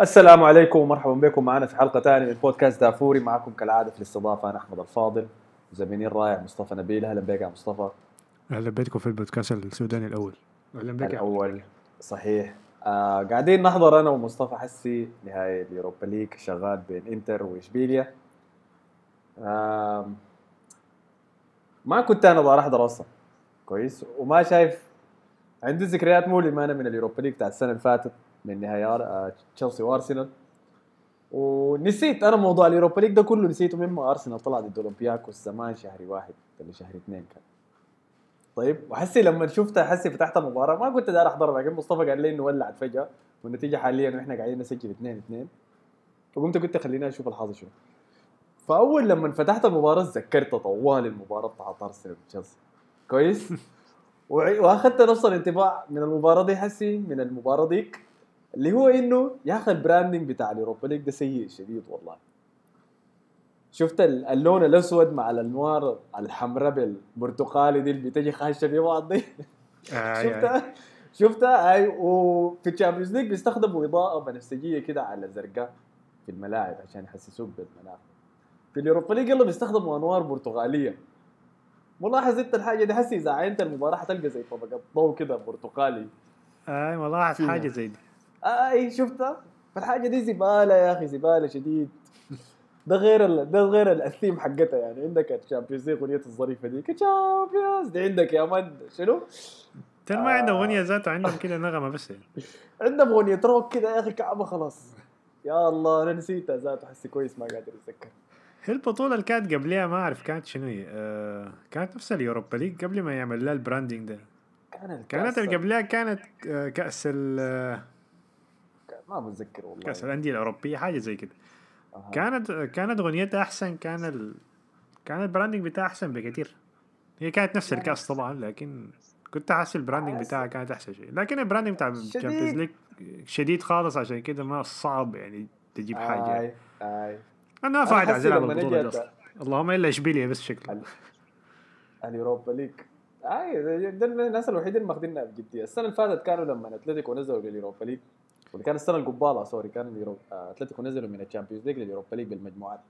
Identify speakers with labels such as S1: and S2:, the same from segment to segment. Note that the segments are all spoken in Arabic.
S1: السلام عليكم ومرحبا بكم. معنا في حلقة ثانية من بودكاست دافوري. معكم كالعادة في الاستضافة أنا أحمد الفاضل. وزميلي الرائع مصطفى نبيل. أهلا بك يا مصطفى.
S2: أهلا بكم في البودكاست السوداني الأول.
S1: أهلا بك الأول. صحيح. آه قاعدين نحضر أنا ومصطفى حسي نهائي اليوروبا ليج. شغال بين إنتر وإشبيليا. آه ما كنت أنا ضار احضر أصلا كويس. وما شايف عندي ذكريات مؤلمة أنا من ال Europa League بتاع السنة اللي فاتت. من نهائيات آه تشيلسي وأرسنال. ونسيت أنا موضوع ال Europa League ده كله نسيته من ما أرسنال طلع ضد أولمبياكوس زمان شهر واحد ولا شهر اثنين كان. طيب وحسي لما شفتها حسي فتحت المباراة ما كنت داير احضرها لكن مصطفى قال لي إنه ولعت فجأة والنتيجة حاليا وإحنا قاعدين نسجل 2 2 فقمت قلت خلينا أشوف الحظ شنو. فأول لما فتحت المباراة تذكرت طوال المباراة بتاعت أرسنال وتشيلسي. كويس؟ وأخذت نفس الانطباع من المباراة دي حسي من المباراة ديك. اللي هو إنه يا أخي ال branding بتاع ال Europa League ده سيء شديد والله. شفت اللون الأسود مع الأنوار الحمراء بالبرتقالي دي اللي بتجي خاشه في بعض دي آه شفتها؟ شفتها؟ أي وفي ال Champions League بيستخدموا إضاءة بنفسجية كده على زرقاء في الملاعب عشان يحسسوك بالمناخ. في ال Europa League يلا بيستخدموا أنوار برتقالية. ملاحظ انت الحاجة دي حسي إذا عينت المباراة حتلقى زي طبقة ضوء كده برتقالي.
S2: أي ملاحظ حاجة زي دي.
S1: اي شفتها فالحاجة دي زبالة يا أخي زبالة شديد. ده غير ال... ده غير الثيم حقتها يعني. عندك ال Champions League اغنيه الظريفة دي. Champions دي عندك يا man شنو؟
S2: ترى ما عندهم اغنيه ذاته عندهم كده نغمة بس يعني.
S1: عندهم اغنيه روك كده يا أخي كعبة خلاص. يا الله أنا نسيتها ذاته حسي كويس ما قادر أتذكر.
S2: هي البطولة اللي كانت قبلها ما أعرف كانت شنو هي. آه كانت نفس ال Europa League قبل ما يعمل لها ال branding ده. كانت كانت اللي قبلها كانت آه كأس ال
S1: ما بتذكر والله.
S2: كأس الأندية الأوروبية حاجة زي كده. أه. كانت كانت أغنيتها أحسن كان ال... كان ال branding بتاعها أحسن بكثير هي كانت نفس الكاس طبعا لكن كنت أحس ال branding بتاعها كانت أحسن شيء. لكن ال branding بتاع ال Champions League شديد خالص عشان كده ما صعب يعني تجيب حاجة.
S1: آي. اي
S2: أنا ما فاعل اعزل على البطوله اللهم إلا إشبيليا بس شكله
S1: ال Europa League آي ده الناس الوحيدين اللي ماخذينها بجدية. السنة اللي فاتت كانوا لما أتلتيكو نزلوا لل Europa League واللي كان السنة القبالة sorry كان. أتلتيكو نزلوا من ال Champions League لل Europa League بالمجموعات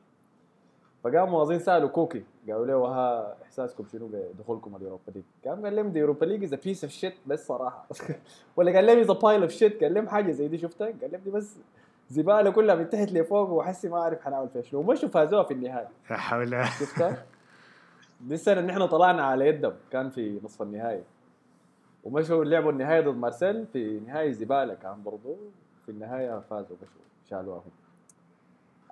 S1: فقاموا اظن سألوا كوكي قالوا له ها إحساسكم شنو بدخولكم ال Europa League؟ قام قال لهم ال Europa League is piece of shit بس صراحة ولا قال لهم is pile of shit قال لهم حاجة زي دي شفتها؟ قال لهم دي بس زبالة كلها من تحت لفوق وحسي ما أعرف حنعمل فيها شنو ومشوا فازوها في النهايه
S2: لا حول
S1: شفتها؟ دي السنة ان إحنا طلعنا على يدهم كان في نصف النهائي ومشوا لعبوا النهائي ضد مارسيل في نهائي زبالة كان برضو. في النهاية فازوا بس شالوها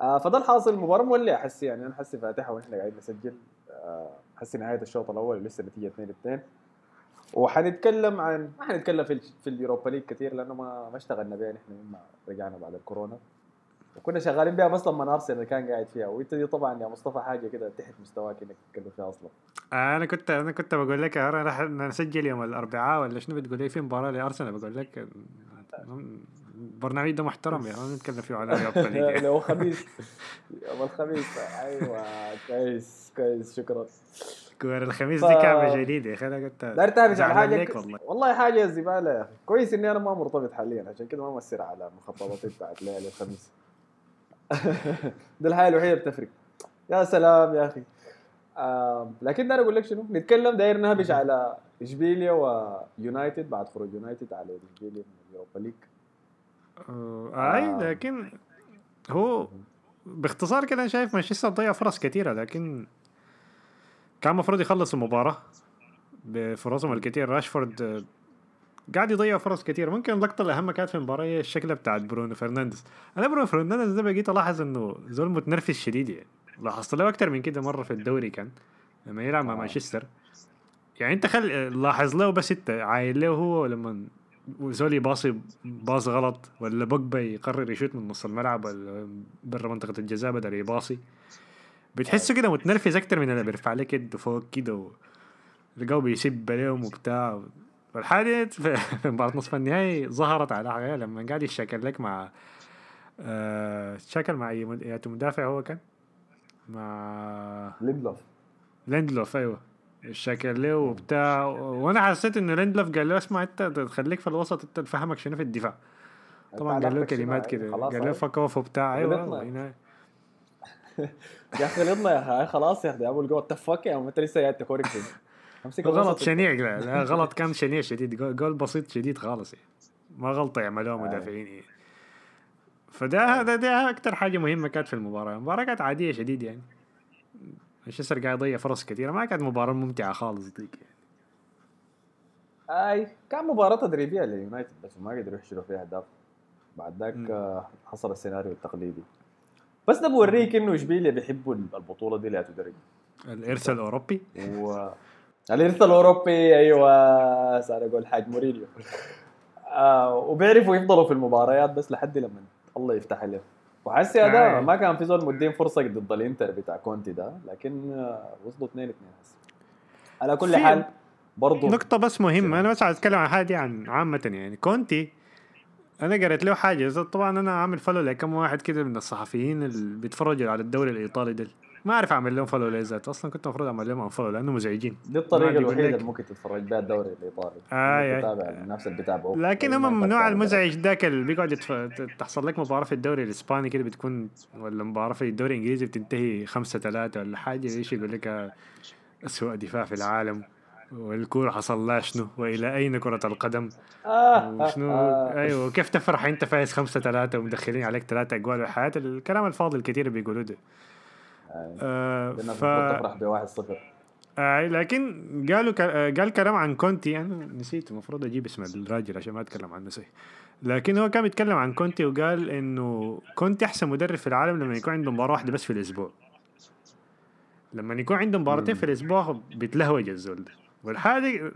S1: آه فده الحاصل. المباراة مولعة حسي يعني. أنا حسي فاتحة ونحن قاعدين نسجل. آه حسي نهاية الشوط الأول لسه النتيجه 2 2 وحنتكلم عن ما حنتكلم في في اليوروبا ليج كثير لأنه ما ما اشتغلنا بها نحن لما رجعنا بعد الكورونا. وكنا شغالين بها بس لما ارسنال كان قاعد فيها وانت دي طبعا يا مصطفى حاجة كده تحت مستواك إنك تتكلم فيها أصلا.
S2: أنا كنت أنا كنت بقول لك راح نسجل يوم الأربعاء ولا شنو بتقول لي؟ في مباراة لأرسنال بقول لك البرنامج ده محترم يا يعني نتكلم فيه على
S1: اليوم لو خميس. يوم الخميس. أيوه كويس كويس شكرا.
S2: كور الخميس دي كعبة جديدة. خلينا قلت
S1: لا ارتاح على حاجة؟ والله. والله حاجة زبالة. يا أخي كويس إني أنا ما مرتبط حاليا عشان كده ما مؤثر على مخططاتي بتاعت ليالي الخميس. ده الحاجة الوحيدة بتفرق. يا سلام يا أخي. آه لكن أنا أقول لك شنو؟ نتكلم داير نهبش على إشبيليا ويونايتد بعد خروج يونايتد على إشبيليا من ال Europa League.
S2: آه أي لكن هو باختصار كده أنا شايف مانشستر ضيع فرص كثيره لكن كان المفروض يخلص المباراة بفرصهم الكثير راشفورد قاعد يضيع فرص كثير ممكن اللقطة الأهم كانت في المباراة هي الشكل بتاعت برونو فرنانديز. أنا برونو فرنانديز ده بقيت ألاحظ إنه زول متنرفز شديد يعني. لاحظت له أكثر من كده مرة في الدوري كان لما يلعب مع مانشستر. يعني أنت خل لاحظ له بس أنت عايل له هو لما وزول يباصي باص غلط ولا بوجبا يقرر يشوت من نص الملعب ولا برا منطقة الجزاء بدل يباصي. بتحسه كده متنرفز أكتر من اللي بيرفع لك يده فوق كده و... لقاه بيسب عليهم وبتاع. والحاجة في مباراة نصف النهائي ظهرت على حاجة لما قاعد يشكل لك مع آه شكل مع أي مدافع هو كان؟ مع
S1: ليندلوف.
S2: ليندلوف أيوه. شكل له وبتاع. وأنا حسيت انه ليندلوف قال له اسمع أنت خليك في الوسط أنت تفهمك شنو في الدفاع. طبعا قال له كلمات؟ كده.
S1: خلاص
S2: قال له. فك اوف بتاع أيوه.
S1: يا أخي غلطنا يا أخي خلاص يا أخي ابو الجو تفك يا عم؟ أنت لسه قاعد تكورك
S2: غلط. شنيع لا, لا غلط كان شنيع شديد جول, بسيط شديد خالص يعني. ما غلطة يعملوها مدافعين يعني. فده هذا ده أكثر حاجة مهمة كانت في المباراة المباراة كانت عادية شديد يعني مانشستر قاعد يضيع فرص كثيرة ما كانت مباراة ممتعة خالص ديك يعني.
S1: أي كان مباراة تدريبية لليونايتد بس ما قدروا يحشروا فيها اهداف بعد ذاك. آه، حصل السيناريو التقليدي بس ده بوريك إنه اشبيليا بيحبوا البطولة دي لا تدرج
S2: الإرث الأوروبي
S1: و الارث الأوروبي أيوه صار أقول حاج مورينيو. آه وبيعرفوا يفضلوا في المباريات بس لحد لما الله يفتح عليهم. وحسي هذا
S2: آه.
S1: ما كان في زول مدين فرصة ضد الانتر بتاع كونتي ده لكن آه وصلوا 2 2 هسه على كل حال برضه
S2: نقطة بس مهمة أنا بس عايز أتكلم عن حاجة عن عامة يعني. كونتي أنا قريت له حاجة. زي- طبعا أنا عامل follow لكم واحد كده من الصحفيين اللي بيتفرجوا على الدوري الإيطالي ده ما أعرف أعمل لهم follow ليه ذات أصلا كنت المفروض أعمل لهم unfollow لأنه مزعجين.
S1: دي الطريقة
S2: الوحيدة.
S1: اللي ممكن تتفرج بها الدوري الإيطالي.
S2: آي آي.
S1: تتابع الناس اللي بيتابعوه
S2: لكن هم من
S1: تتابع.
S2: المزعج ذاك اللي بيقعد يتف... تحصل لك مباراة في الدوري الإسباني كده بتكون ولا مباراة في الدوري الإنجليزي بتنتهي خمسة ثلاثة ولا حاجة إيش يقول لك؟ آه، أسوأ دفاع في العالم والكورة حصل لها شنو؟ وإلى أين كرة القدم؟
S1: آه.
S2: وشنو؟
S1: آه. آه.
S2: أيوه. كيف تفرح أنت فايز خمسة ثلاثة ومدخلين عليك ثلاثة أجوال؟ وحياة الكلام الفاضي الكثير بيقولوه ده.
S1: آه.
S2: آه ف...
S1: تفرح بواحد صفر.
S2: آه لكن قالوا ك... آه، قال كلام عن كونتي. أنا نسيت المفروض أجيب اسم الراجل عشان ما أتكلم عنه صحيح لكن هو كان بيتكلم عن كونتي وقال إنه كونتي أحسن مدرب في العالم لما يكون عنده مباراة واحدة بس في الأسبوع. لما يكون عنده مباراتين في الأسبوع بيتلهوج الزول ده. والحاجة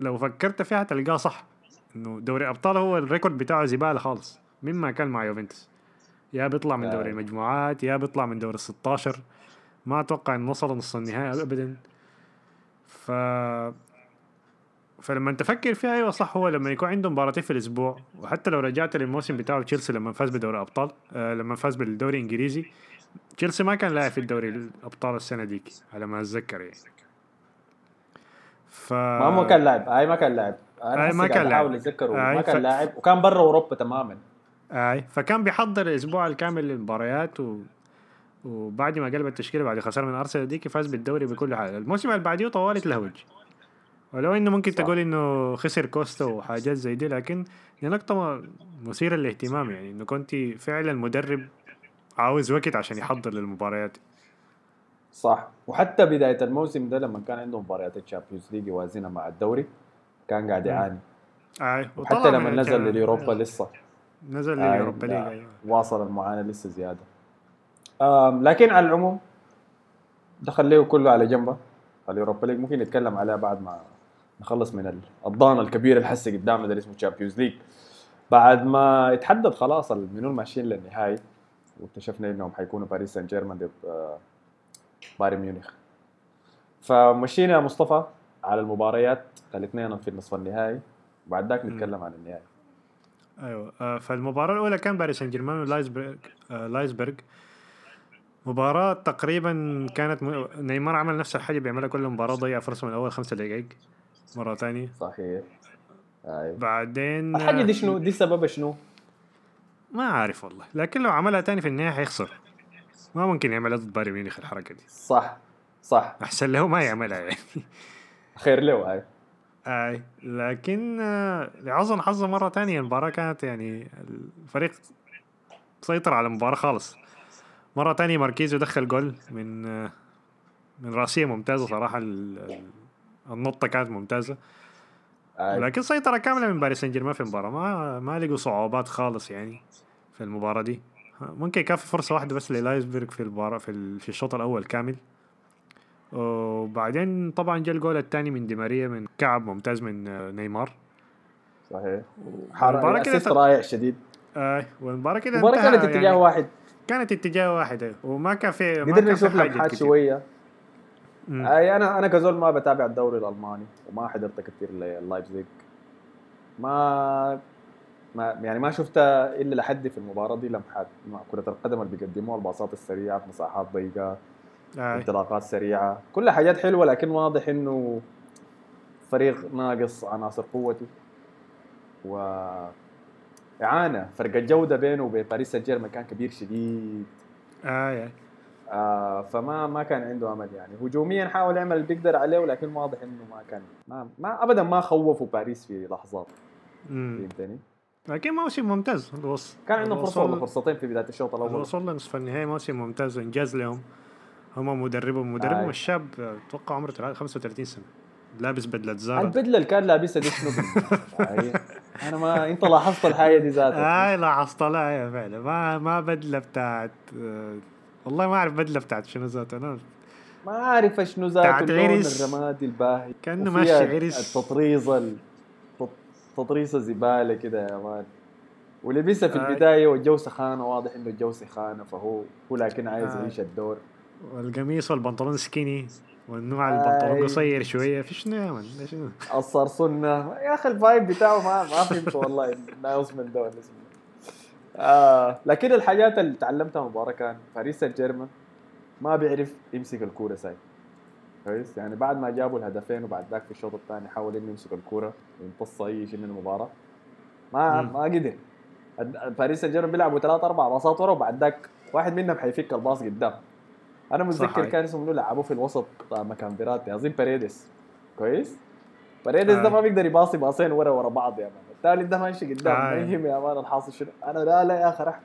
S2: لو فكرت فيها تلقاه صح. إنه دوري أبطال هو ال record بتاعه زبالة خالص مما كان مع يوفنتوس. يا بيطلع من دوري
S1: آه.
S2: المجموعات يا بيطلع من دوري ال 16 ما أتوقع إنه وصل نص النهائي ابدا. ف فلما تفكر فيها أيوه صح هو لما يكون عنده مباراتين في الأسبوع وحتى لو رجعت للموسم بتاعه تشيلسي لما فاز بدوري الأبطال آه لما فاز بالدوري الإنجليزي تشيلسي ما كان لاعب في الدوري الأبطال السنة ديك على ما أتذكر يعني. ف
S1: ما هو كان لاعب هاي ما كان لاعب. أنا
S2: ما كان لاعب.
S1: أحاول اتذكر
S2: هاي
S1: ما
S2: ف-
S1: كان لاعب وكان برا أوروبا تماما.
S2: أي. فكان بيحضر الأسبوع الكامل للمباريات و... وبعد ما قلب التشكيلة بعد خسارة من أرسنال ديك فاز بالدوري بكل حاجة الموسم اللي بعديه طوالي تلهوج ولو إنه ممكن
S1: صح.
S2: تقول إنه خسر كوستا وحاجات زي دي لكن دي نقطه مثيرة للاهتمام يعني إنه كونتي فعلا مدرب عاوز وقت عشان يحضر للمباريات.
S1: صح. وحتى بداية الموسم ده لما كان عنده مباريات ال Champions League يوازنها مع الدوري كان قاعد يعاني.
S2: أي.
S1: وحتى لما نزل لل Europa لسه.
S2: نزل
S1: آي،
S2: لل Europa
S1: League
S2: أيوه.
S1: واصل المعاناة لسه زيادة. لكن على العموم ده خليه كله على جنبه. ال Europa League ممكن نتكلم عليها بعد ما نخلص من ال- الضان الكبير اللي حسي قدامنا ده اللي اسمه Champions League بعد ما يتحدد خلاص منو ماشيين للنهائي واكتشفنا إنهم حيكونوا باريس سان جيرمان ضد آه، بايرن ميونخ. فمشينا يا مصطفى على المباريات الاثنين في النصف النهائي. وبعد ذاك نتكلم عن النهائي.
S2: أيوه. آه، فالمباراة الأولى كان باريس سان جيرمان ولايزبرغ آه، لايزبرغ مباراة تقريبا كانت م... نيمار عمل نفس الحاجة بيعملها كل مباراة ضيع فرصة من أول خمسة دقايق. مرة تانية.
S1: صحيح. أيوه.
S2: بعدين
S1: الحاجة دي
S2: آه،
S1: شنو؟ دي سببها شنو؟
S2: ما عارف والله. لكن لو عملها تاني في النهائي حيخسر ما ممكن يعملها ضد بايرن ميونخ الحركة دي.
S1: صح. صح.
S2: أحسن له ما يعملها يعني.
S1: خير له هاي
S2: اي لكن لعظم حظه مرة تانية المباراة كانت يعني الفريق سيطر على المباراة خالص. مرة تانية ماركيزو دخل جول من من رأسية ممتازة صراحة ال- ال- النطة كانت ممتازة.
S1: هاي.
S2: لكن سيطرة كاملة من باريس سان جيرمان في المباراة. ما ما لقوا صعوبات خالص يعني في المباراة دي. ممكن كان في فرصة واحدة بس للايزبرغ في المباراة في, ال- في الشوط الأول كامل. وبعدين طبعا جا الجول الثاني من دي ماريا من كعب ممتاز من آه، نيمار
S1: صحيح
S2: المباراة. كده تت-
S1: رائع شديد
S2: آه والمباراة كده
S1: المباراة كانت اتجاه
S2: يعني
S1: واحد
S2: كانت اتجاه واحد. وما كان في ما
S1: قدرنا
S2: كان
S1: نشوف لمحات
S2: كتير.
S1: شوية
S2: مم.
S1: اي أنا أنا كزول ما بتابع الدوري الألماني وما حضرت كثير للايبزيج ما ما يعني ما شفت إلا لحد في المباراة دي لمحات مع كرة القدم اللي بيقدموها الباصات السريعة في مساحات ضيقة
S2: آه.
S1: انطلاقات سريعة. كلها حاجات حلوة لكن واضح إنه فريق ناقص عناصر قوته و إعانة. فرق الجودة بينه وبين باريس سان جيرمان كان كبير شديد.
S2: آه آه.
S1: آه فما ما كان عنده أمل يعني. هجوميا حاول يعمل اللي بيقدر عليه ولكن واضح إنه ما كان ما, ما ابدا ما خوفوا باريس في لحظات. فهمتني؟
S2: لكن موسم ممتاز. الوص...
S1: كان عندهم فرصة ولا فرصتين في بداية الشوط الأول.
S2: الوصول لنصف النهائي موسم ممتاز وانجاز لهم. هم مدربهم مدربهم
S1: آي.
S2: الشاب أتوقع عمره 35 سنة لابس بدلة زارا
S1: البدلة اللي كان لابسها دي شنو أنا ما أنت لاحظت الحاجة دي ذاتها
S2: أي لاحظت لا يا فعلا ما ما بدلة بتاعت والله ما أعرف بدلة بتاعت شنو ذاته أنا
S1: ما عارف شنو ذاته
S2: بتاعت
S1: اللون
S2: عرس.
S1: الرمادي الباهي وفيها
S2: ماشي عرس.
S1: التطريزه ال- التط- تطريزه زباله كده يا مان ولبسها في. البداية والجو سخانه واضح إنه الجو سخانه فهو هو لكن عايز. يعيش الدور
S2: والقميص والبنطلون سكيني والنوع
S1: آي.
S2: البنطلون قصير شوية في شنو يا من ده شنو
S1: الصرصنة يا أخي الفايب بتاعه ما ما فهمت والله ناقص من دول اسمه آه لكن الحاجات اللي تعلمتها من المباراه كان باريس سان جيرمان ما بيعرف يمسك الكورة ساي. كويس؟ يعني بعد ما جابوا الهدفين وبعد ذاك في الشوط الثاني حاول إنه يمسك الكورة ويمتص أي شيء من المباراة. ما
S2: مم.
S1: ما قدر. باريس سان جيرمان بيلعبوا ثلاث أربع باصات ورا وبعد ذاك واحد منهم حيفك الباص قدام. أنا متذكر. كان اسمه منو؟ لعبوه في الوسط آه، مكان فيراتي اظن باريدس كويس؟ باريدس ده
S2: آه.
S1: ما بيقدر يباصي باصين ورا ورا بعض يا man. الثالث ده ماشي قدام
S2: آه.
S1: ما يهم يا man الحاصل شنو. أنا لا لا يا أخي رح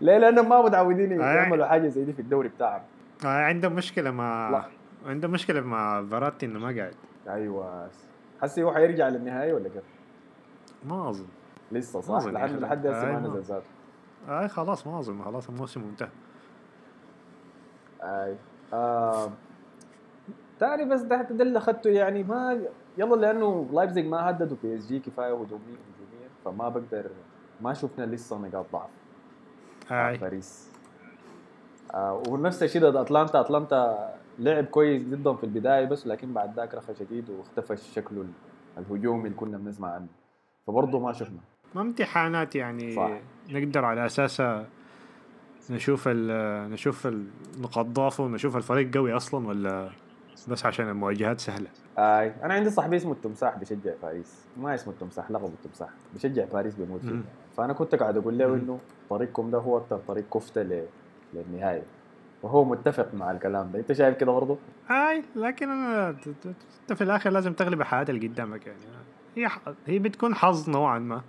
S1: ليه؟ لأنهم ما متعودين
S2: آه.
S1: يعملوا حاجة زي دي في الدوري بتاعهم.
S2: آه عندهم مشكلة مع
S1: لا.
S2: عندهم مشكلة مع فيراتي إنه ما قاعد.
S1: أيوه. حسي هو حيرجع للنهائي ولا كيف؟
S2: ما أظن.
S1: لسه صح؟ لحد. لحد هسه
S2: آه،
S1: ما
S2: ما-
S1: نزل ذاته
S2: اي خلاص ما أظن. خلاص الموسم انتهى
S1: أي. آه. تاني بس ده ده اللي اخذته يعني ما يلا لأنه لايبزيج ما هددوا PSG كفاية هجوميا هجوميا فما بقدر ما شفنا لسه نقاط ضعف.
S2: أي.
S1: باريس. آه ونفس الشيء ضد أتلانتا. أتلانتا لعب كويس ضدهم في البداية بس لكن بعد ذاك رخى شديد واختفى شكله الهجومي اللي كنا بنسمع عنه. فبرضه ما شفنا.
S2: ما امتحانات يعني
S1: صح.
S2: نقدر على أساسها نشوف ال نشوف النقاط ضعف ونشوف الفريق قوي أصلا ولا بس عشان المواجهات سهلة.
S1: آي أنا عندي صاحبي اسمه التمساح بيشجع باريس. ما اسمه التمساح لقبه التمساح. بيشجع باريس بيموت فيه. فأنا كنت قاعد أقول له. إنه طريقكم ده هو أكثر طريق كفته ل... للنهايه وهو متفق مع الكلام ده. أنت شايف كده برضه؟
S2: أي لكن أنا انت في الآخر لازم تغلب الحياة اللي قدامك يعني. هي ح- هي بتكون حظ نوعا ما.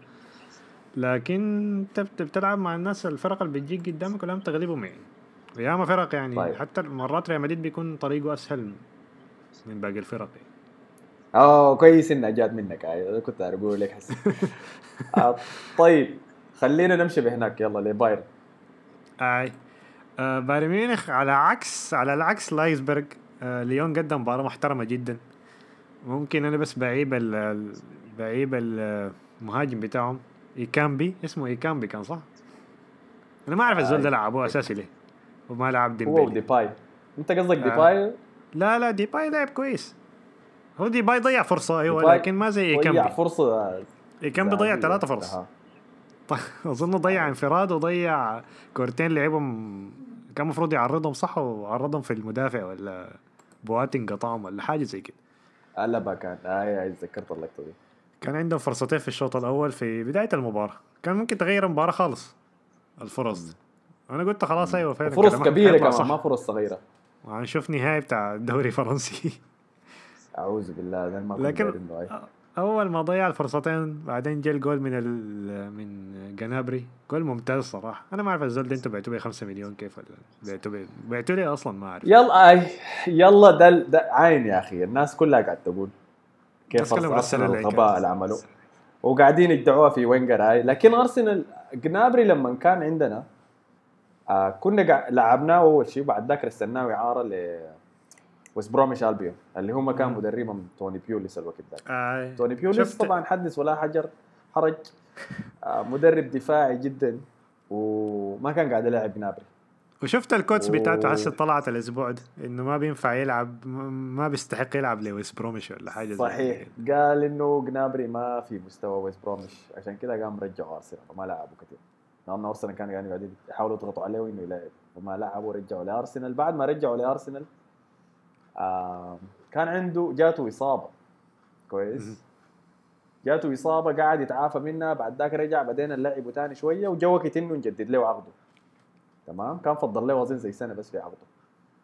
S2: لكن انت بت- بتلعب مع الناس الفرق اللي بتجيك قدامك ولازم تغلبهم يعني. وياما فرق يعني.
S1: طيب.
S2: حتى مرات ريال مدريد بيكون طريقه أسهل من باقي الفرق يعني.
S1: آه كويس إنها جات منك. أنا كنت أقول لك حسي آه طيب خلينا نمشي بهناك. يلا لبايرن.
S2: آي. آه بايرن ميونخ على عكس على العكس لايزبرغ. آه ليون قدم مباراة محترمة جدا. ممكن أنا بس بعيب ال- ال- بعيب المهاجم بتاعهم. إيكامبي اسمه إيكامبي كان صح؟ أنا ما أعرف الزول ده
S1: آي.
S2: لعبوه أساسي ليه؟ وما لعب
S1: هو
S2: ديمبلي
S1: وديباي أنت قصدك
S2: آه.
S1: ديباي؟
S2: لا لا ديباي لعب كويس. هو ديباي ضيع فرصة أيوه
S1: ديباي
S2: لكن ما زي
S1: ضيع
S2: إيكامبي.
S1: فرصة.
S2: إيكامبي ضيع. ثلاثة فرص.
S1: أها.
S2: أظن ضيع انفراد وضيع كورتين لعبهم. كان المفروض يعرضهم صح؟ وعرضهم في المدافع ولا بواتينغ قطعهم ولا حاجة زي كده.
S1: قلبها كان. اي اي تذكرت اللقطة دي.
S2: كان عندهم فرصتين في الشوط الأول في بداية المباراة. كان ممكن تغير المباراة خالص الفرص دي. أنا قلت خلاص أيوه فعلا
S1: فرص
S2: كبيرة
S1: كمان
S2: صح
S1: ما فرص صغيرة.
S2: وهنشوف نهائي بتاع الدوري الفرنسي.
S1: أعوذ بالله ده ما
S2: لكن. أول ما ضيع الفرصتين بعدين جا الجول من ال من جنابري. جول ممتاز صراحة. أنا ما أعرف الزول ده أنتوا بعتوه ب 5 مليون كيف ولا بعتوه ب- بعتوه لي أصلا؟ ما أعرف.
S1: يلا يلا ده ده عين يا أخي. الناس كلها قاعد تقول. كيف ارسنال الغباء. اللي عملوه وقاعدين يدعوها في وينجر هاي لكن أرسنال جنابري لما كان عندنا آه كنا قا- لعبناه أول شيء وبعد ذاك رسلناه إعارة ل ويست بروميش البيون اللي هم كان. مدربهم توني بيوليس الوقت ذاك
S2: آه.
S1: توني بيوليس طبعا حدث ولا حجر حرج آه مدرب دفاعي جدا وما كان قاعد يلعب جنابري
S2: وشفت ال quotes
S1: بتاعته.
S2: هسه طلعت الأسبوع ده إنه ما بينفع يلعب ما بيستحق يلعب لويست بروميش ولا حاجة زي
S1: صحيح. قال إنه جنابري ما في مستوى ويست بروميش عشان كده قام رجعوا أرسنال وما لعبوا كثير لأنه أرسنال كانوا يعني قاعدين يحاولوا يضغطوا عليه انه يلعب وما لعبوا رجعوا لأرسنال بعد ما رجعوا لأرسنال آه كان عنده جاته
S2: إصابة.
S1: كويس جاته إصابة قاعد يتعافى منها بعد ذاك رجع بعدين اللعبه تاني شوية وجا وقت إنه نجدد له عقده تمام؟ كان فضل له اظن زي سنة بس في عقده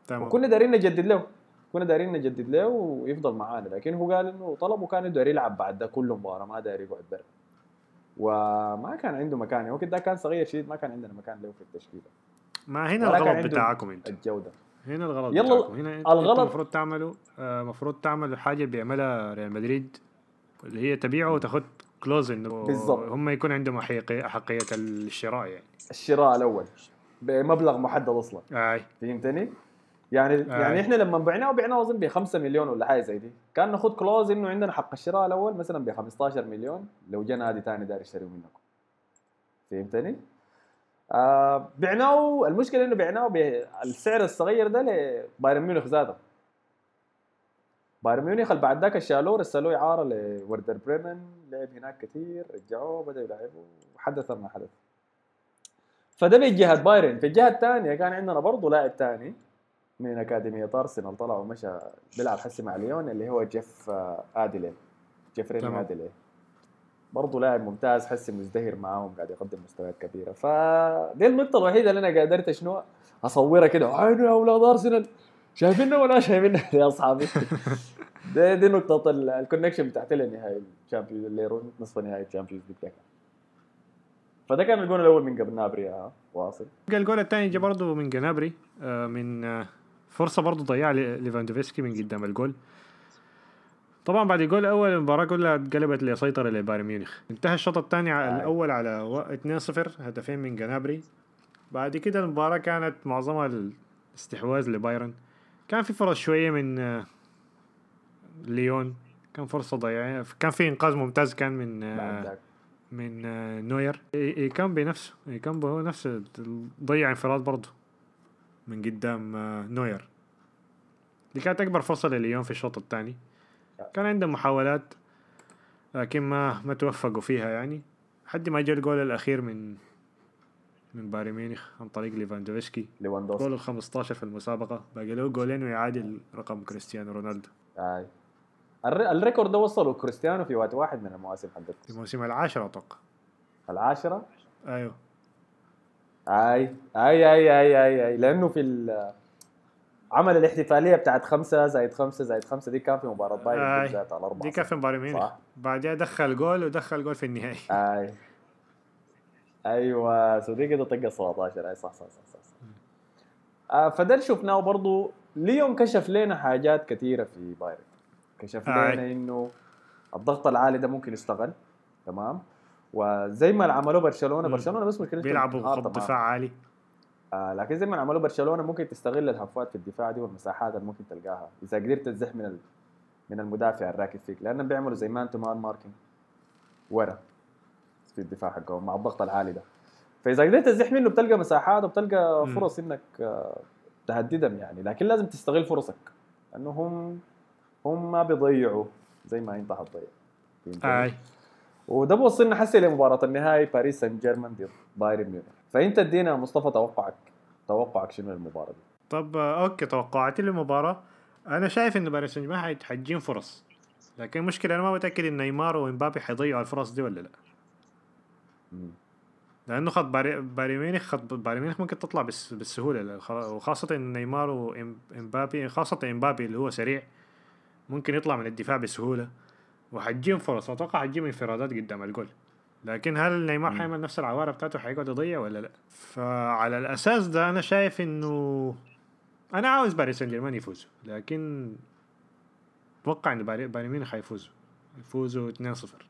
S2: تمام.
S1: وكنا دايرين نجدد له. كنا دايرين نجدد له ويفضل معانا. لكن هو قال إنه طلبه كان داير يلعب بعد ده كل مباراة ما داير يقعد برا. وما كان عنده مكان. يعني وقت ده كان صغير شديد ما كان عندنا مكان له في التشكيلة.
S2: ما هنا الغلط بتاعكم انت
S1: الجودة.
S2: هنا الغلط
S1: يلا
S2: بتاعكم. هنا
S1: الغلط-
S2: المفروض تعملوا المفروض تعملوا حاجة بيعملها ريال مدريد اللي هي تبيعه وتاخذ كلوز انه
S1: بالضبط.
S2: هم يكون عندهم احقيه أحقية الشراء يعني.
S1: الشراء الأول. بمبلغ محدد أصلا
S2: أي
S1: فهمتني؟ يعني
S2: آه.
S1: يعني إحنا لما بعناه بعناه اظن ب 5 مليون ولا حاجة زي دي كان ناخذ clause إنه عندنا حق الشراء الأول مثلا ب 15 مليون لو جا نادي ثاني داير يشتريه منكم فهمتني؟ آه بعناه المشكلة إنه بعناه بالسعر الصغير ده لبايرن ميونخ ذاته بايرن ميونخ اللي بعد ذاك شالوه رسلوه إعارة لفيردر بريمن لعب هناك كثير رجعوه بدا يلعبوا وحدث ما حدث فده من جهه بايرن. في الجهه الثانية كان عندنا برضه لاعب ثاني من أكاديمية أرسنال طلع ومشى بيلعب حسي مع ليون اللي هو جيف آه، آديلي. جيف
S2: تمام.
S1: آديلي. برضه لاعب ممتاز حسي مزدهر معاهم قاعد يقدم مستويات كبيرة. فدي النقطة الوحيدة اللي أنا قدرت شنو أصورها كده. عيني يا أولاد أرسنال شايفيننا ولا شايفيننا؟ يا اصحابي دي دي نقطة ال- ال connection بتاعتي لنهائي ال Champions اللي نصف نهائي ال Champions League. فده كان الجول الأول من قبل نابري يا واصل.
S2: الجول الثاني جا برضه من جنابري آه، من آه، فرصة برضه ضيع لي- ليفاندوفسكي من قدام الجول. طبعا بعد الجول الأول المباراة كلها اتقلبت لسيطرة لبايرن ميونخ. انتهى الشوط الثاني
S1: آه.
S2: الأول على و- 2-0 هدفين من جنابري. بعد كده المباراة كانت معظمها الاستحواذ لبايرن. كان في فرص شوية من ليون. كان فرصة ضيعه كان في إنقاذ ممتاز كان من من آه، نوير. إي- ايكام بنفسه ايكام هو نفسه. ضيع انفراد برضه من قدام آه، نوير. دي كانت أكبر فرصة لليون في الشوط الثاني. كان عندهم محاولات لكن ما ما توفقوا فيها يعني. لحد ما جاء الجول الأخير من من بايرن ميونخ عن طريق ليفاندوفسكي.
S1: ليفاندوفسكي.
S2: جول ال 15 في المسابقة. باقي له جولين ويعادل رقم كريستيانو رونالدو.
S1: آي. ال re- ال record ده وصله كريستيانو في وقت واحد من المواسم
S2: في
S1: حقته
S2: الموسم العاشر أتوقع.
S1: العاشرة؟
S2: أيوه.
S1: أي أي أي أي أي, أي. لأنه في عمل الاحتفالية بتاعت خمسة زائد خمسة زائد خمسة. دي كان في مباراة بايرن. بالذات على أربعة
S2: دي كان في ميونخ.
S1: صح؟
S2: بعدها دخل جول ودخل جول في النهائي.
S1: أي. أيوه. so دي كده طقة 17 أي صح صح صح صح, صح. آه فده اللي شفناه برضه ليون كشف لنا حاجات كثيرة في بايرن. كشف. لنا إنه الضغط العالي ده ممكن يشتغل تمام وزي ما عملوه برشلونة
S2: مم.
S1: برشلونة بس مشكلته
S2: بيلعبوا
S1: انهار
S2: خط. دفاع عالي
S1: آه لكن زي ما عملوا برشلونة ممكن تستغل الهفوات في الدفاع دي والمساحات اللي ممكن تلقاها إذا قدرت تزح من. من المدافع الراكب فيك لأنهم بيعملوا زي man to man marking ورا في الدفاع حقهم مع الضغط العالي ده فإذا قدرت تزح منه بتلقى مساحات وبتلقى. فرص إنك آه، تهددهم يعني لكن لازم تستغل فرصك لأنه هم هم ما بيضيعوا زي ما انت حتضيع؟
S2: أي.
S1: وده بوصلنا حسي لمباراة النهائي باريس سان جيرمان ضد بايرن ميونخ. فأنت ادينا مصطفى توقعك توقعك شنو المباراة دي؟
S2: طب okay توقعاتي للمباراة. أنا شايف انه باريس سان جيرمان حيت- حتجيهم فرص. لكن المشكلة أنا ما متأكد إن نيمار وإمبابي حيضيعوا الفرص دي ولا لا.
S1: مم.
S2: لأنه خط باري بايرن ميونخ خط بايرن ميونخ ممكن تطلع بس بالسهولة. وخاصة نيمار وامبابي خاصة إمبابي اللي هو سريع. ممكن يطلع من الدفاع بسهولة وحتجيهم فرص. أتوقع حتجيهم انفرادات قدام الجول. لكن هل نيمار. حيعمل نفس العوارة بتاعته حيقعد يضيع ولا لا؟ فعلى الأساس ده أنا شايف إنه أنا عاوز باريس سان جيرمان يفوزوا. لكن أتوقع إن باري- بايرن ميونخ حيفوزوا. يفوزوا 2-0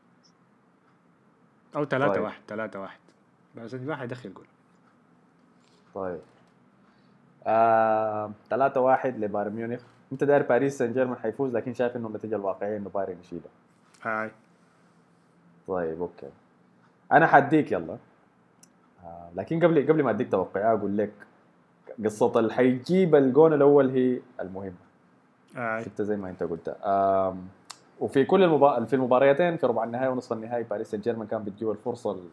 S2: أو 3-1
S1: طيب.
S2: 3-1 باريس سان جيرمان حيدخل جول.
S1: طيب. آه 3 1 لبايرن ميونخ. أنت داير باريس سان جيرمان حيفوز لكن شايف انه النتيجة الواقعية إنه بايرن يشيلها
S2: هاي.
S1: طيب okay. أنا حديك يلا. آه لكن قبل قبل ما أديك توقعات أقول لك قصة اللي حيجيب الجون الأول هي المهمة.
S2: هاي.
S1: شفت زي ما أنت قلت. آم، وفي كل المبا... في المباريتين في ربع النهائي ونصف النهائي باريس سان جيرمان كان بتجيه الفرصة ال-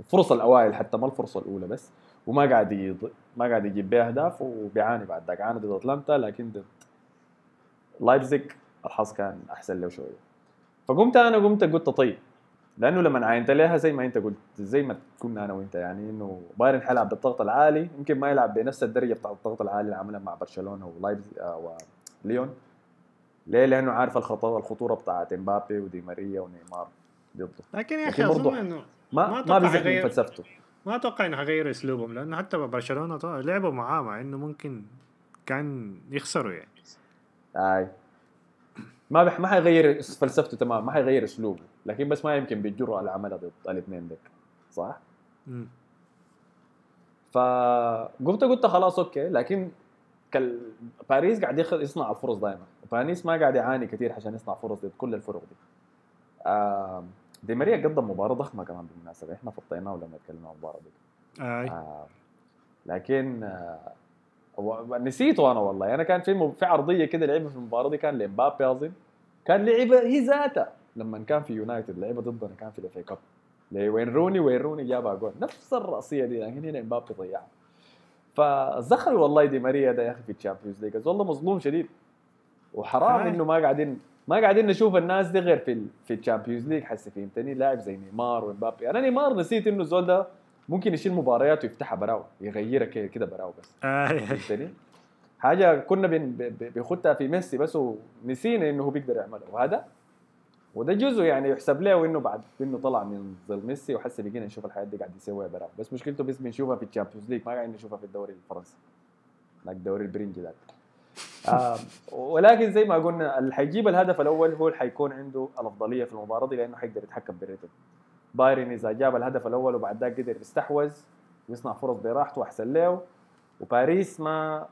S1: الفرصة الأوائل حتى ما الفرصة الأولى بس. وما قاعد يض... ما قاعد يجيب بها أهداف وبيعاني بعد ذاك. عانى ضد أتلانتا لكن ضد لايبزيج الحظ كان أحسن له شوية فقمت أنا قمت قلت طيب لأنه لما عاينت لها زي ما أنت قلت زي ما كنا أنا وأنت يعني إنه بايرن حيلعب بالضغط العالي يمكن ما يلعب بنفس الدرجة بتاع الضغط العالي اللي عملها مع برشلونة ولايبز آه وليون ليه؟ لأنه عارف الخطوره الخطورة بتاعت إمبابي ودي ماريا ونيمار ضده
S2: لكن يا
S1: أخي
S2: أظن إنه
S1: ما
S2: ما
S1: بيزك من. فلسفته
S2: ما أتوقع إنه حيغير أسلوبهم لأنه حتى برشلونة لعبوا معاه مع إنه ممكن كان يخسروا يعني
S1: آي ما بح ما حيغير فلسفته تمام ما حيغير أسلوبه لكن بس ما يمكن بالجرأة اللي عملها ضد الاثنين ديك صح؟
S2: مم.
S1: فقمت قلت خلاص okay لكن كال... باريس قاعد يخ... يصنع الفرص دائما باريس ما قاعد يعاني كثير عشان يصنع فرص ضد كل الفرق دي آه... دي ماريا قدم مباراة ضخمة كمان بالمناسبة إحنا فطيناه لما تكلمنا عن المباراة دي آه... لكن آه... هو- نسيته أنا والله. أنا كان في. في عرضية كده لعبها في المباراة دي كان لإمبابي أظن. كان لعبها هي ذاتها. لما كان في يونايتد لعبها ضدنا كان في ال FA Cup وين روني؟ وين روني جابها جول نفس الرأسية دي لكن هنا إمبابي ضيعها. فزخري والله دي ماريا ده يا أخي في ال Champions League والله مظلوم شديد. وحرام. إنه ما قاعدين ما قاعدين نشوف الناس دي غير في ال... في ال Champions League حسي فهمتني؟ لاعب زي نيمار ومبابي أنا نيمار نسيت إنه الزول ده ممكن يشيل مباريات ويفتحها براو يغيرها كده براو بس. فهمتني؟ حاجة كنا بنخدها في ميسي بس ونسينا إنه هو بيقدر يعملها وهذا وده جزء يعني يحسب له إنه بعد إنه طلع من ظل ميسي وحسه بقينا نشوف الحياة دي قاعد يسويها براو. بس مشكلته بس بنشوفها في ال Champions League ما قاعدين نشوفها في الدوري الفرنسي. ذاك الدوري البرنجي ذاك. آه ولكن زي ما قلنا اللي حيجيب الهدف الأول هو اللي حيكون عنده الأفضلية في المباراة دي لأنه حيقدر يتحكم بال rhythm. بايرن إذا جاب الهدف الأول وبعد ذاك قدر يستحوذ ويصنع فرص براحته احسن له. وباريس ما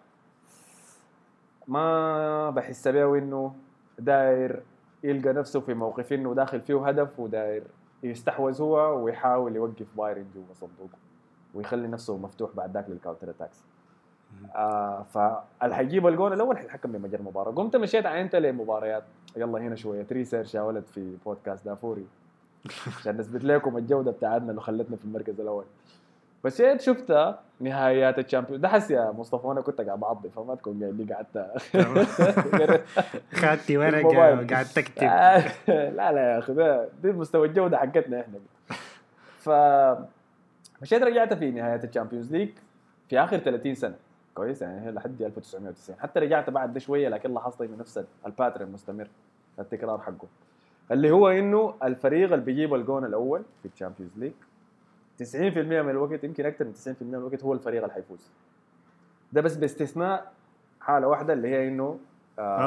S1: ما بحس بيه إنه داير يلقى نفسه في موقف إنه داخل فيه هدف وداير يستحوذ هو ويحاول يوقف بايرن جوا صندوقه ويخلي نفسه مفتوح بعد ذاك لل counter attacks. آه فاللي حيجيب الجول الأول حيتحكم بمجال المباراة. قمت مشيت عينت لمباريات. يلا هنا شوية. research يا ولد في بودكاست دافوري. عشان نثبت لكم الجودة بتاعتنا اللي خلتنا في المركز الأول. مشيت شفتها نهائيات ال Champions. ده حس يا مصطفى وأنا كنت قاعد بعضي فما تكون قاعد لي قعدت.
S2: خدتي
S1: ورقة.
S2: وقاعد تكتب
S1: لا لا يا أخي دي مستوى الجودة حقتنا إحنا. ف مشيت رجعت في نهاية ال Champions League في آخر 30 سنة. كويس يعني هي لحد 1990 حتى رجعت بعد ده شوية لكن لاحظت إنه نفس ال pattern مستمر. التكرار حقه. اللي هو إنه الفريق اللي بيجيب الجون الأول في ال Champions League 90% من الوقت يمكن أكثر من 90% من الوقت هو الفريق اللي حيفوز ده بس باستثناء حالة واحدة اللي هي إنه آه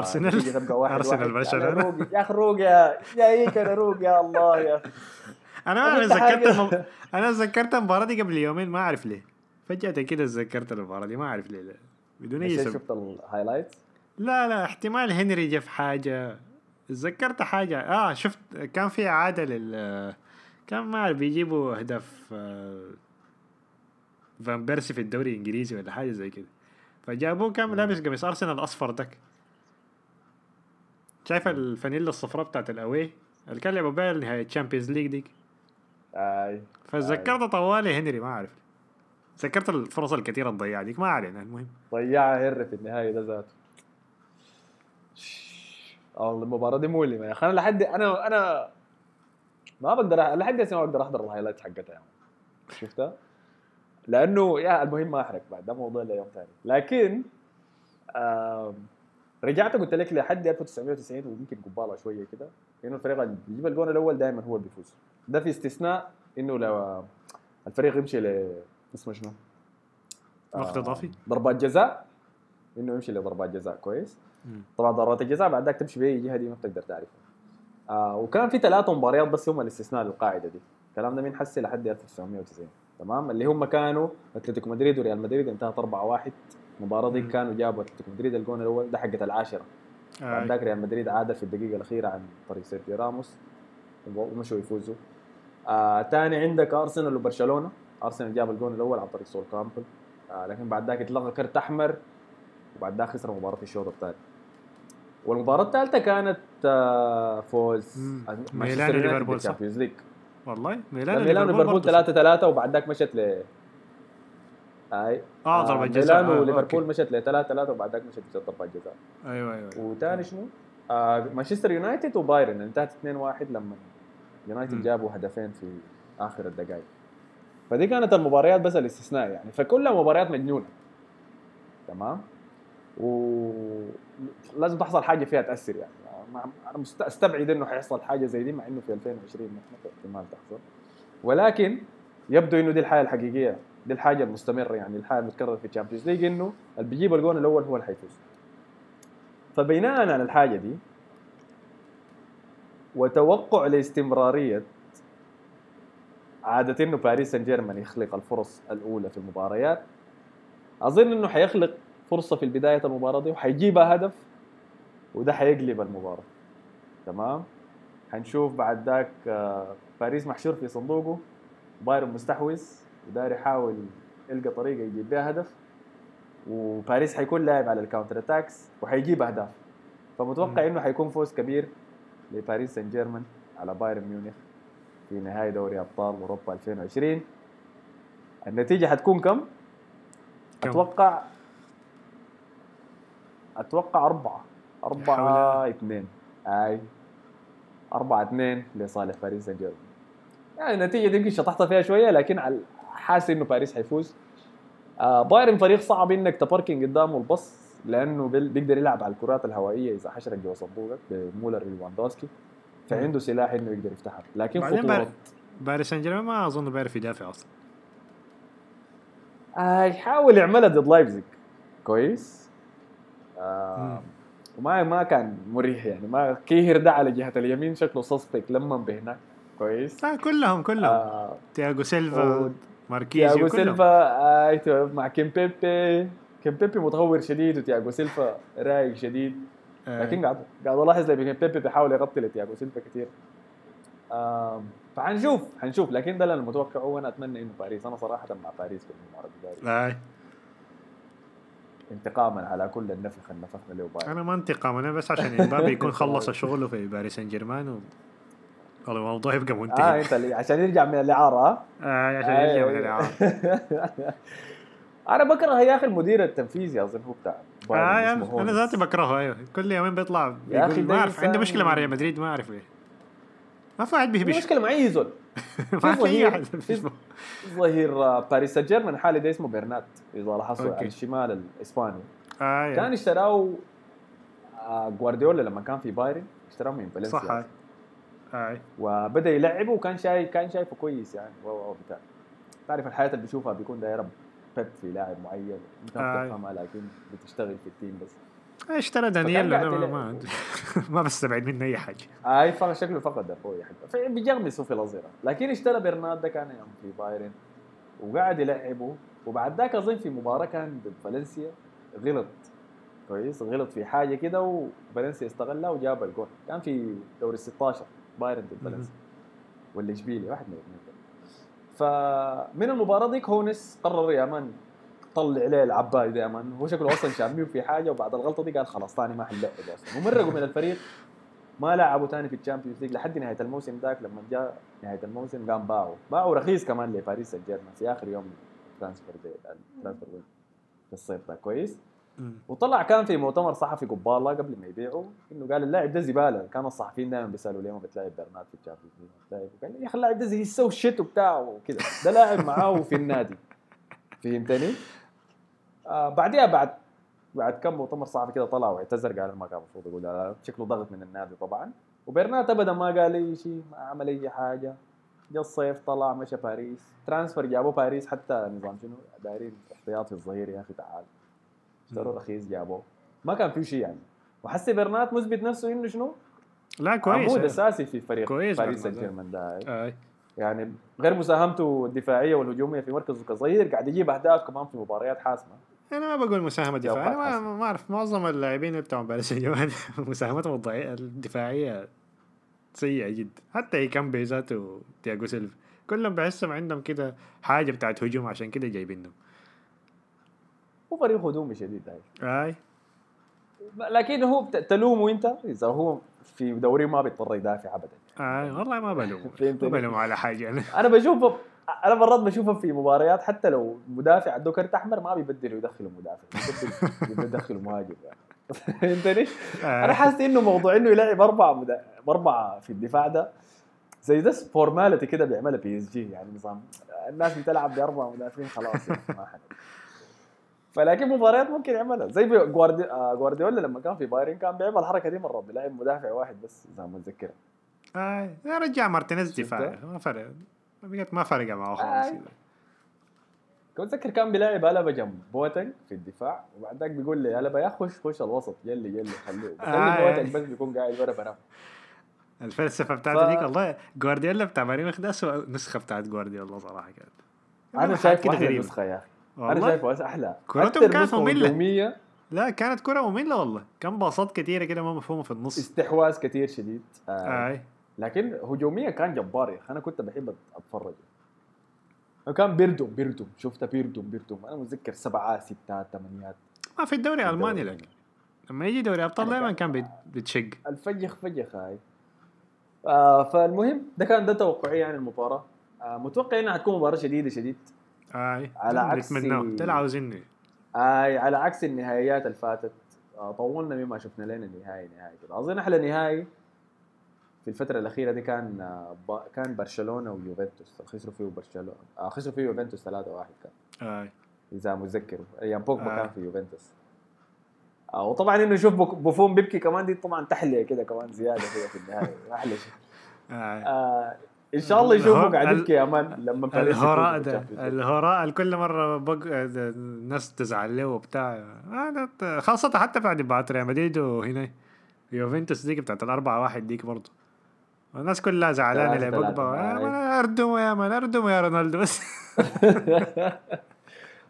S1: تبقى واحد
S2: أرسنال
S1: واحد.
S2: برشلونة.
S1: يا يا أخي روق يا جايك أنا روق يا الله يا.
S2: أنا ما
S1: أنت
S2: اعرف ذكرت
S1: حاجة-
S2: المب... أنا ذكرت المباراة دي قبل يومين ما أعرف ليه فجأة كده ذكرت المباراة دي ما أعرف ليه. بدون
S1: أي
S2: سبب
S1: شفت ال highlights
S2: لا لا احتمال هنري جاب حاجة تذكرت حاجة؟ آه شفت كان في اعاده لل كان ما أعرف بيجيبوا اهداف فان بيرسي في الدوري الإنجليزي ولا حاجة زي كده. فجابوه كان لابس قميص أرسنال الأصفر دك. شايف الفانيلا الصفراء بتاعت ال away؟ اللي كان لعبوا بيها نهايه ال Champions League دي
S1: أي
S2: فذكرت طوالي هنري ما أعرف. ذكرت الفرص الكثيرة الضيعه ديك ما علينا المهم.
S1: ضيعها هر في النهايه ده ذاته. والله المباراة دي مؤلمه يا أخي أنا لحد أنا أنا ما بقدر لحد هسه ما بقدر أحضر الهايلايت حقتها يعني شفتها؟ لأنه يا المهم ما أحرق بعد ده موضوع ليوم ثاني لكن رجعت قلت لك لحد 1990 ويمكن قبالة شوية كده إنه الفريق اللي بيجيب الجون الأول دائما هو اللي بيفوز ده في استثناء إنه لو الفريق يمشي ل اسمه شنو؟
S2: وقت
S1: آه،
S2: اضافي
S1: ضربات جزاء إنه يمشي لضربات جزاء كويس. طبعا ضربات الجزاء بعد ذاك تمشي بأي جهة دي ما بتقدر تعرفها آه وكان في ثلاثة مباريات بس هم الاستثناء للقاعدة دي. الكلام ده من حسي لحد 1990 تمام؟ اللي هم كانوا أتلتيكو مدريد وريال مدريد انتهت 4 1 المباراة دي. كانوا جابوا أتلتيكو مدريد الجون الأول. ده حقت العاشرة. بعد
S2: آه.
S1: ذاك ريال مدريد عادل في الدقيقة الأخيرة عن طريق سيرجيو راموس. ومشوا يفوزوا. آه تاني عندك أرسنال وبرشلونة. أرسنال جاب الجون الأول عن طريق سول كامبل. آه لكن بعد ذاك اتلغى كرت احمر وبعد ذاك خسر مباراة الشوط الثاني. والمباراة الثالثة كانت آه فوز. مانشستر
S2: ميلان وليفربول صح؟
S1: league
S2: والله
S1: ميلان
S2: ميلان
S1: وليفربول
S2: برضه
S1: 3 3 وبعد ذاك مشت ل أي
S2: آه ضربة جزاء
S1: ميلان
S2: آه،
S1: وليفربول. مشت ل 3 3 وبعد ذاك مشت ضربات جزاء
S2: أيوه أيوه أيوة.
S1: وثاني شنو؟ آه مانشستر يونايتد وبايرن انتهت 2-1 لما يونايتد. جابوا هدفين في آخر الدقائق فدي كانت المباريات بس الاستثناء يعني فكلها مباريات مجنونة تمام ولازم تحصل حاجة فيها تاثر يعني. أنا أستبعد إنه حيحصل حاجة زي دي مع إنه في 2020 ما في احتمال تحصل. ولكن يبدو إنه دي الحالة الحقيقية دي الحاجة المستمرة يعني الحالة المتكررة في ال Champions League إنه اللي بيجيب الجون الأول هو اللي حيفوز فبناء على الحاجة دي وتوقع لاستمرارية عادة إنه باريس سان جيرمان يخلق الفرص الأولى في المباريات أظن إنه حيخلق فرصة في بدايه المباراة دي وحيجيبها هدف وده حيقلب المباراة. تمام؟ حنشوف بعد ذاك آه، باريس محشور في صندوقه بايرن مستحوذ وداير يحاول يلقى طريقة يجيب بها هدف وباريس حيكون لاعب على ال counter attacks وحيجيب أهداف. فمتوقع إنه حيكون فوز كبير لباريس سان جيرمان على بايرن ميونخ في نهائي دوري أبطال أوروبا 2020 النتيجة حتكون كم؟
S2: كم؟
S1: أتوقع أتوقع أربعة. أربعة اثنين. أي. أربعة اثنين لصالح باريس سان جيرمان يعني النتيجة دي يمكن شطحت فيها شوية لكن حاسس إنه باريس حيفوز. آه بايرن فريق صعب إنك تباركن قدامه البص لأنه بيقدر يلعب على الكرات الهوائية إذا حشرت جوا صندوقك بمولر ليفاندوسكي فعنده سلاح إنه يقدر يفتحها. لكن خطورة.
S2: بار- باريس سان جيرمان ما أظن بيعرف يدافع أصلا.
S1: آه يحاول يعملها ضد لايبزيج. كويس. آه. وما ما كان مريح يعني. ما كيهر ده على جهة اليمين شكله سسبك لما بهناك كويس.
S2: لا كلهم كلهم.
S1: آه
S2: تياغو سيلفا
S1: و-
S2: ماركيزيو
S1: تياغو
S2: كلهم.
S1: سيلفا آه مع كيمبيبي. كيمبيبي متهور شديد وتياغو سيلفا رايق شديد.
S2: آه.
S1: لكن قاعد قاعد ألاحظ لما كيمبيبي بيحاول يغطي لتياغو سيلفا كثير آم، فحنشوف حنشوف. لكن ده اللي أنا متوقعه وأنا أتمنى إنه باريس. أنا صراحة مع باريس في المباراة دي.
S2: آه.
S1: انتقاما على كل النفخ اللي نفخنا له بايرن
S2: أنا ما انتقام أنا بس عشان امبابي يكون خلص شغله في باريس سان جيرمان و الموضوع يبقى
S1: آه
S2: منتهي
S1: أنت اللي عشان يرجع من الإعارة ها؟
S2: آه عشان
S1: آه،
S2: يرجع من
S1: أيوة.
S2: الإعارة.
S1: أنا بكره يا أخي المدير التنفيذي اظن هو بتاع
S2: آه يعني
S1: أنا.
S2: ذاتي بكرهه أيوه كل يومين بيطلع
S1: يا ده
S2: ما أعرف عنده مشكلة مع ريال مدريد ما أعرف ليه ما في واحد بيهبش
S1: مشكلة مع أي زول
S2: ما
S1: في ظهير آه، باريس سان جيرمان الحالي ده اسمه برنات إذا لاحظتوا. على الشمال الإسباني
S2: آه
S1: كان. اشتراه آه، جوارديولا لما كان في بايرن اشتراه من فالنسيا
S2: صح آه.
S1: وبدأ يلعبه وكان شايف كان شايفه كويس يعني و و بتاع تعرف الحياة اللي بيشوفها بيكون داير بيب في لاعب معين
S2: أنت.
S1: ما بتفهمها لكن بتشتغل في ال team بس
S2: اشترى دانييل أنا ما. ما, بستبعد منه أي حاجة.
S1: أي فقد شكله فقد أخوي حتى بيجغمسوا في الأظهرة لكن اشترى برنارد ده كان يوم في بايرن وقاعد يلعبه. وبعد ذاك أظن في مباراة كان ضد فالنسيا. غلط. كويس غلط في حاجة كده وفالنسيا استغلها وجاب الجول. كان في دوري ال 16 بايرن ضد. فالنسيا. ولا اشبيليا واحد من الاثنين. فمن المباراة ديك هونس قرر يا مان طلع عليه العباي مان هو شكله أصلا شاميه في حاجة وبعد الغلطة دي قال خلاص ثاني ما حنلعب أصلا ومرقوا من الفريق ما لعبوا ثاني في ال Champions League لحد نهاية الموسم ذاك لما جاء نهاية الموسم قام باعوا. باعوا رخيص كمان لباريس سان جيرمان في آخر يوم transfer day في الصيف ده. كويس. وطلع كان في مؤتمر صحفي قباله قبل ما يبيعوا إنه قال اللاعب ده زبالة. كان الصحفيين دائما بيسألوا ليه ما بتلاعب برنات في ال Champions League؟ بتلاعب؟ قال يا أخي اللاعب ده زي so shit وبتاع وكذا. ده لاعب معاه في النادي. فهمتني؟ آه بعدها بعد بعد كم مؤتمر صحفي كده طلع واعتذر قال ما كان المفروض يقول شكله ضغط من النادي طبعا. وبرنات ابدا ما قال اي شيء ما عمل أي حاجة. جا الصيف طلع مشى باريس. transfer جابوه باريس حتى نظام شنو؟ دايرين احتياطي الظهير يا أخي تعال. اشتروا رخيص جابوه. ما كان في شيء يعني. وحسي برنات مثبت نفسه إنه شنو؟
S2: لا كويس.
S1: عمود
S2: أيوة.
S1: أساسي في فريق
S2: كويس
S1: باريس سان. جيرمان ده.
S2: آه.
S1: يعني غير مساهمته الدفاعية والهجومية في مركزه كظهير قاعد يجيب أهداف كمان في مباريات حاسمة.
S2: أنا ما بقول
S1: مساهمة
S2: دفاعية
S1: حسن.
S2: ما, أعرف معظم اللاعبين بتوع باريس سان مساهمتهم الدفاعية سيئة جدا. حتى كيمبيمبي ذاته تياجو سيلفا. كلهم بحسهم عندهم كده حاجة بتاعت هجوم عشان كده جايبينهم
S1: هو فريق هجومي شديد هاي
S2: أي.
S1: لكن هو تلومه أنت؟ إذا هو في دوري ما بيضطر يدافع ابدا.
S2: أي والله ما بلوم ما
S1: فهمتني؟
S2: بلوم على حاجة. أنا
S1: أنا بشوفه أنا مرات بشوفه في مباريات حتى لو مدافع عنده كرت أحمر ما بيبدل ويدخله مدافع بيدخله مهاجم يعني فهمتني؟
S2: آه.
S1: أنا حاسس إنه موضوع إنه يلعب أربعة مدا... أربعة في الدفاع ده زي ده formality كده بيعملها PSG يعني نظام الناس بتلعب بأربعة مدافعين خلاص يعني ما حد فلكن مباريات ممكن يعملها زي جواردي... آه، جوارديولا لما كان في بايرن كان بيعمل الحركة دي مره بيلعب مدافع واحد بس إذا ما متذكر
S2: آه. رجع مارتينيز؟ دفاع ما فرق ما فرق معه خالص
S1: آه. كنت اتذكر كان بيلاعب ألابا جنب بواتينج في الدفاع وبعد ذاك بيقول لي ألابا يا خش خش الوسط؟ يلي يلي خليه.
S2: آه.
S1: خلي بواتينج بس بيكون قاعد ورا بنام
S2: الفلسفة بتاعته
S1: ف-
S2: ديك والله جوارديولا بتاع ميونخ ده اسوء نسخة بتاعت جوارديولا صراحة. كانت
S1: أنا
S2: حاجة
S1: شايف
S2: كده غريبة.
S1: نسخه يا أخي.
S2: أنا
S1: شايفه أحلى.
S2: كرته كانت.
S1: هجومية.
S2: لا كانت كرة ممله والله. كان باصات كثيره كده ما مفهومة في النص.
S1: استحواذ كثير شديد. آه.
S2: آي.
S1: لكن هجوميا كان جبار يا أخي. أنا كنت بحب أتفرج. كان بيردم بيردم شفت بيردم بيردم أنا متذكر سبعات ستات ثمانيات.
S2: ما في الدوري الالماني. لك لما يجي دوري أبطال
S1: أنا
S2: دائما
S1: كان-
S2: بيتشق
S1: الفجخ فجخ هاي. آه فالمهم ده كان ده توقعي عن المباراة. آه متوقع إنها حتكون مباراة شديدة شديد.
S2: آي
S1: على عكس-
S2: ده اللي عاوزينه
S1: آه على عكس النهائيات اللي فاتت. آه طولنا مما شفنا لنا نهائي نهائي. كده أظن أحلى نهائي. في الفترة الأخيرة دي كان آه با كان برشلونة ويوفنتوس خسروا فيه برشلونة آه خسروا فيه يوفنتوس 3-1 كان.
S2: اي
S1: إذا متذكر أيام بوجبا
S2: آه.
S1: كان في يوفنتوس. آه وطبعا إنه يشوف بوفون بيبكي كمان دي طبعا تحلية كده كمان زيادة كده في النهاية أحلى شيء.
S2: اي
S1: آه إن شاء الله يشوفوا
S2: الهو-
S1: قاعد يبكي يا man لما
S2: الهراء ده. الهراء كل مرة بق... الناس تزعل له وبتاع. آه خاصة حتى بعد بعد ريال مدريد وهنا يوفنتوس ديك بتاعت الأربعة واحد ديك برضه الناس كلها
S1: ثلاثة
S2: لبوجبا. يا
S1: آه.
S2: man اردموا يا man اردموا يا رونالدو. بس.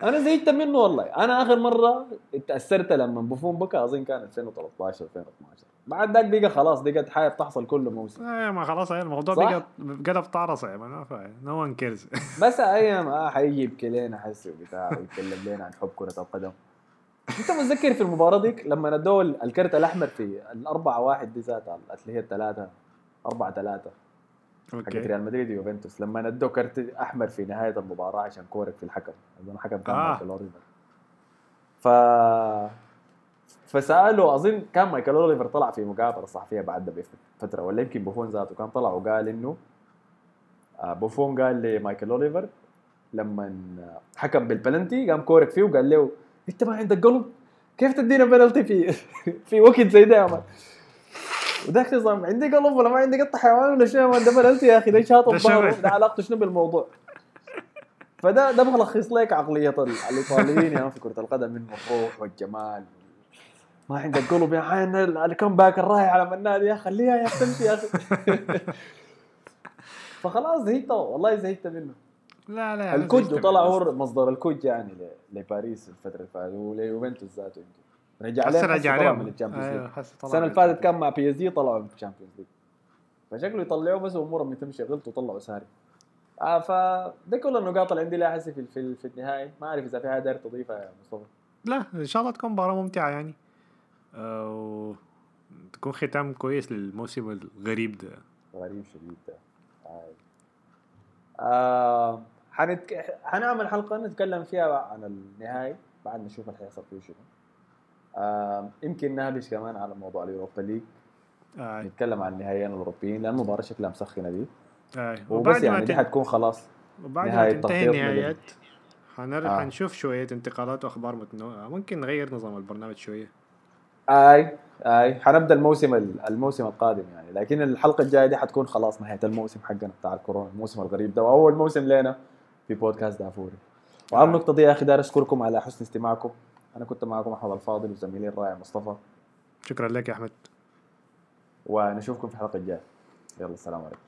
S1: أنا زهقت منه والله. أنا آخر مرة اتاثرت لما بوفون بكى أظن كان 2013 2012 بعد ذاك بقى خلاص دي قد حاجة بتحصل كل موسم.
S2: آه ما خلاص هي الموضوع
S1: صح؟
S2: بقى قلب طارصة يا man no one cares
S1: بس أيام آه حيجي يبكي لنا حسي وبتاع ويتكلم لنا عن حب كرة القدم. أنت متذكر في المباراة ديك لما ندوه الكرت الأحمر في الأربعة واحد دي ذاتها اللي هي الثلاثه أربعة ثلاثة حقت
S2: أوكي.
S1: ريال مدريد ويوفنتوس. لما ندوه كرت أحمر في نهاية المباراة عشان كورك في الحكم. اظن الحكم كان
S2: آه.
S1: مايكل أوليفر. ف فسألوا أظن كان مايكل أوليفر طلع في مقابلة صحفية بعد بفتره ولا يمكن بوفون ذاته كان طلع وقال إنه آه، بوفون قال لمايكل أوليفر لما حكم بالبلنتي قام كورك فيه وقال له أنت ما عندك قلب كيف تدينا بلنتي في في وقت زي ده يا man؟ وذاك نظام عندي قلب ولا ما عندي قطع حيوان ولا شيء؟ ما ده بلنتي يا أخي ده شاط
S2: ده
S1: الظهر
S2: شبه.
S1: ده علاقته شنو بالموضوع؟ فده ده بلخص لك عقلية ال- الإيطاليين يا man في كرة القدم من الروح والجمال. ما عندك قلب يا عين الكمباك الرايح على مناد يا خليها يا تمشي يا أخي. فخلاص زهقت. والله زهقت منه.
S2: لا لا
S1: الكوج طلع هو مصدر الكوج يعني لباريس الفترة اللي فاتت وليوفنتوس ذاته يمكن. رجع
S2: هسه
S1: عليهم
S2: رجع عليهم
S1: من الشامبيونز ليج.
S2: هسه طلع السنة
S1: اللي فاتت. كان مع بي إس جي طلعوا من الشامبيونز ليج. فشكله يطلعوه بس امورهم تمشي غلط وطلعوا ساري. آه فده كل النقاط اللي عندي لها حسي في في, في النهائي. ما أعرف إذا في حاجة داير تضيفها يا مصطفى.
S2: لا إن شاء الله تكون مباراة ممتعة يعني. آه، و تكون ختام كويس للموسم الغريب ده.
S1: غريب شديد ده. آه. آه حنتك... حنعمل حلقة نتكلم فيها عن النهائي بعد نشوف اللي حيحصل فيه شنو. يمكن نهبش كمان على موضوع اليوروبا ليج.
S2: آه.
S1: نتكلم عن النهائيين الأوروبيين لأن المباراة شكلها مسخنة دي.
S2: آه.
S1: وبس
S2: وبعد
S1: يعني دي. حتكون خلاص
S2: وبعد ما تنتهي
S1: تغطية
S2: النهايات حنر...
S1: آه.
S2: حنشوف شوية انتقالات وأخبار متنوعة ممكن نغير نظام البرنامج شوية.
S1: آي آي. حنبدأ الموسم الموسم القادم يعني. لكن الحلقة الجاية دي حتكون خلاص نهاية الموسم حقنا بتاع الكورونا الموسم الغريب ده. وأول موسم لنا في بودكاست دافوري. وعلى النقطه دي يا أخي داير أشكركم على حسن استماعكم. أنا كنت معكم أحمد الفاضل وزميلي الرائع مصطفى.
S2: شكرا لك يا أحمد.
S1: ونشوفكم في الحلقة الجاية. يلا السلام عليكم.